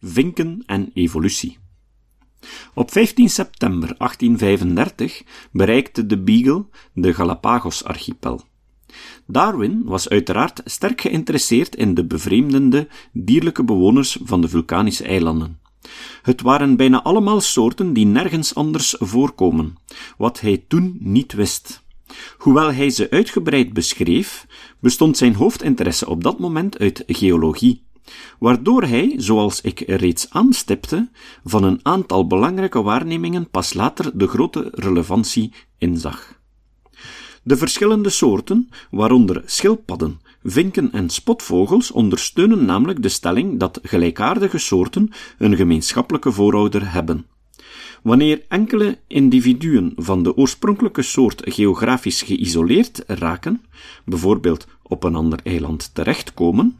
Vinken en evolutie. Op 15 september 1835 bereikte de Beagle de Galapagos-archipel. Darwin was uiteraard sterk geïnteresseerd in de bevreemdende dierlijke bewoners van de vulkanische eilanden. Het waren bijna allemaal soorten die nergens anders voorkomen, wat hij toen niet wist. Hoewel hij ze uitgebreid beschreef, bestond zijn hoofdinteresse op dat moment uit geologie, waardoor hij, zoals ik reeds aanstipte, van een aantal belangrijke waarnemingen pas later de grote relevantie inzag. De verschillende soorten, waaronder schildpadden, vinken en spotvogels, ondersteunen namelijk de stelling dat gelijkaardige soorten een gemeenschappelijke voorouder hebben. Wanneer enkele individuen van de oorspronkelijke soort geografisch geïsoleerd raken, bijvoorbeeld op een ander eiland terechtkomen,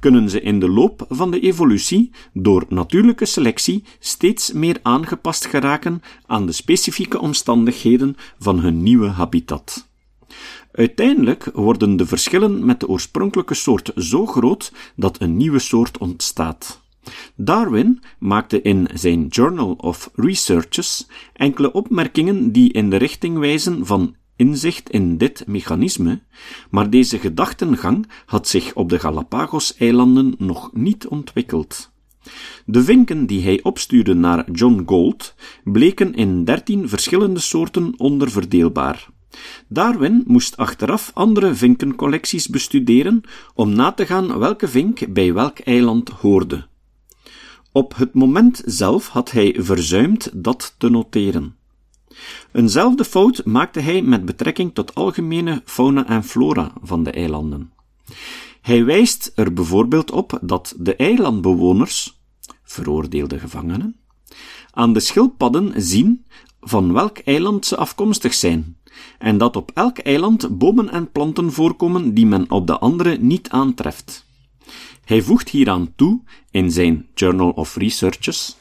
kunnen ze in de loop van de evolutie door natuurlijke selectie steeds meer aangepast geraken aan de specifieke omstandigheden van hun nieuwe habitat. Uiteindelijk worden de verschillen met de oorspronkelijke soort zo groot dat een nieuwe soort ontstaat. Darwin maakte in zijn Journal of Researches enkele opmerkingen die in de richting wijzen van inzicht in dit mechanisme, maar deze gedachtengang had zich op de Galapagos-eilanden nog niet ontwikkeld. De vinken die hij opstuurde naar John Gould bleken in dertien verschillende soorten onderverdeelbaar. Darwin moest achteraf andere vinkencollecties bestuderen om na te gaan welke vink bij welk eiland hoorde. Op het moment zelf had hij verzuimd dat te noteren. Eenzelfde fout maakte hij met betrekking tot algemene fauna en flora van de eilanden. Hij wijst er bijvoorbeeld op dat de eilandbewoners, veroordeelde gevangenen, aan de schildpadden zien van welk eiland ze afkomstig zijn, en dat op elk eiland bomen en planten voorkomen die men op de andere niet aantreft. Hij voegt hieraan toe, in zijn Journal of Researches,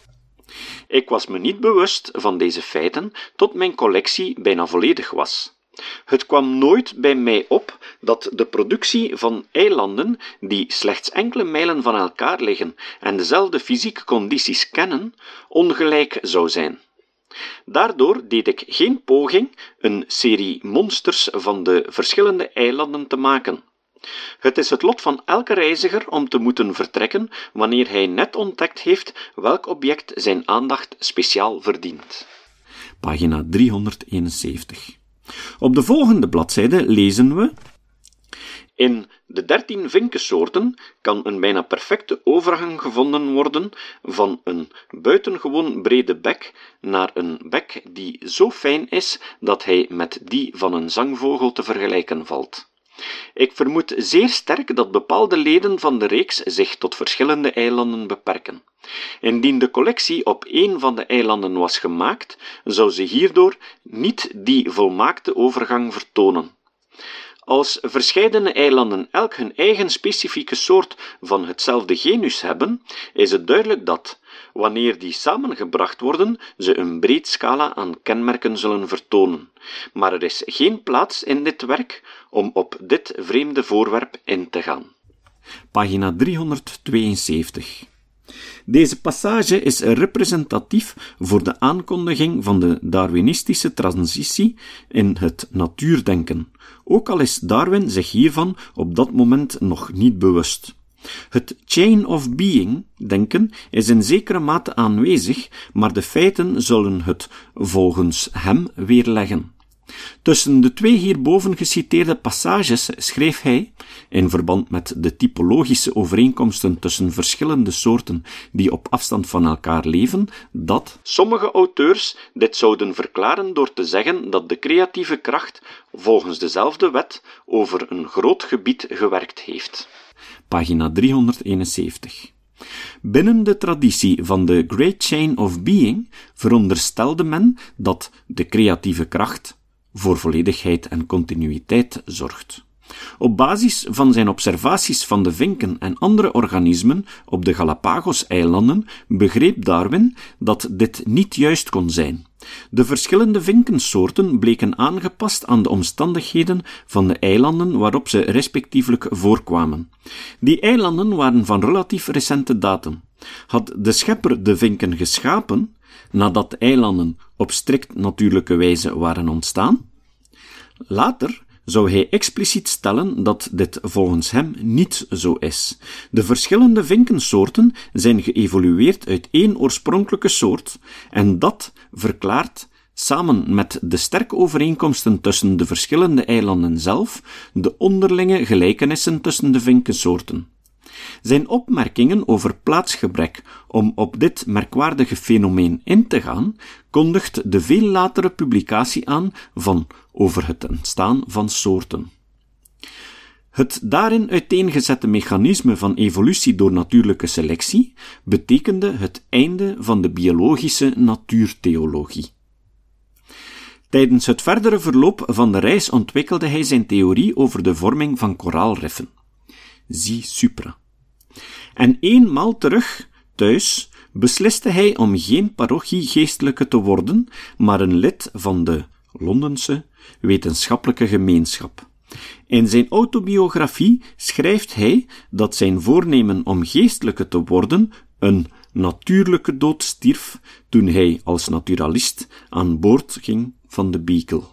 ik was me niet bewust van deze feiten tot mijn collectie bijna volledig was. Het kwam nooit bij mij op dat de productie van eilanden die slechts enkele mijlen van elkaar liggen en dezelfde fysieke condities kennen, ongelijk zou zijn. Daardoor deed ik geen poging een serie monsters van de verschillende eilanden te maken. Het is het lot van elke reiziger om te moeten vertrekken wanneer hij net ontdekt heeft welk object zijn aandacht speciaal verdient. Pagina 371. Op de volgende bladzijde lezen we in de dertien vinkensoorten kan een bijna perfecte overgang gevonden worden van een buitengewoon brede bek naar een bek die zo fijn is dat hij met die van een zangvogel te vergelijken valt. Ik vermoed zeer sterk dat bepaalde leden van de reeks zich tot verschillende eilanden beperken. Indien de collectie op één van de eilanden was gemaakt, zou ze hierdoor niet die volmaakte overgang vertonen. Als verscheidene eilanden elk hun eigen specifieke soort van hetzelfde genus hebben, is het duidelijk dat, wanneer die samengebracht worden, ze een breed scala aan kenmerken zullen vertonen. Maar er is geen plaats in dit werk om op dit vreemde voorwerp in te gaan. Pagina 372. Deze passage is representatief voor de aankondiging van de Darwinistische transitie in het natuurdenken, ook al is Darwin zich hiervan op dat moment nog niet bewust. Het chain of being denken is in zekere mate aanwezig, maar de feiten zullen het volgens hem weerleggen. Tussen de twee hierboven geciteerde passages schreef hij, in verband met de typologische overeenkomsten tussen verschillende soorten die op afstand van elkaar leven, dat sommige auteurs dit zouden verklaren door te zeggen dat de creatieve kracht volgens dezelfde wet over een groot gebied gewerkt heeft. Pagina 371. Binnen de traditie van de Great Chain of Being veronderstelde men dat de creatieve kracht voor volledigheid en continuïteit zorgt. Op basis van zijn observaties van de vinken en andere organismen op de Galapagos-eilanden begreep Darwin dat dit niet juist kon zijn. De verschillende vinkensoorten bleken aangepast aan de omstandigheden van de eilanden waarop ze respectievelijk voorkwamen. Die eilanden waren van relatief recente datum. Had de schepper de vinken geschapen, nadat de eilanden op strikt natuurlijke wijze waren ontstaan? Later zou hij expliciet stellen dat dit volgens hem niet zo is. De verschillende vinkensoorten zijn geëvolueerd uit één oorspronkelijke soort, en dat verklaart samen met de sterke overeenkomsten tussen de verschillende eilanden zelf, de onderlinge gelijkenissen tussen de vinkensoorten. Zijn opmerkingen over plaatsgebrek om op dit merkwaardige fenomeen in te gaan, kondigt de veel latere publicatie aan van over het ontstaan van soorten. Het daarin uiteengezette mechanisme van evolutie door natuurlijke selectie betekende het einde van de biologische natuurtheologie. Tijdens het verdere verloop van de reis ontwikkelde hij zijn theorie over de vorming van koraalriffen. Zie supra. En eenmaal terug, thuis, besliste hij om geen parochiegeestelijke te worden, maar een lid van de Londense wetenschappelijke gemeenschap. In zijn autobiografie schrijft hij dat zijn voornemen om geestelijke te worden een natuurlijke dood stierf toen hij als naturalist aan boord ging van de Beagle.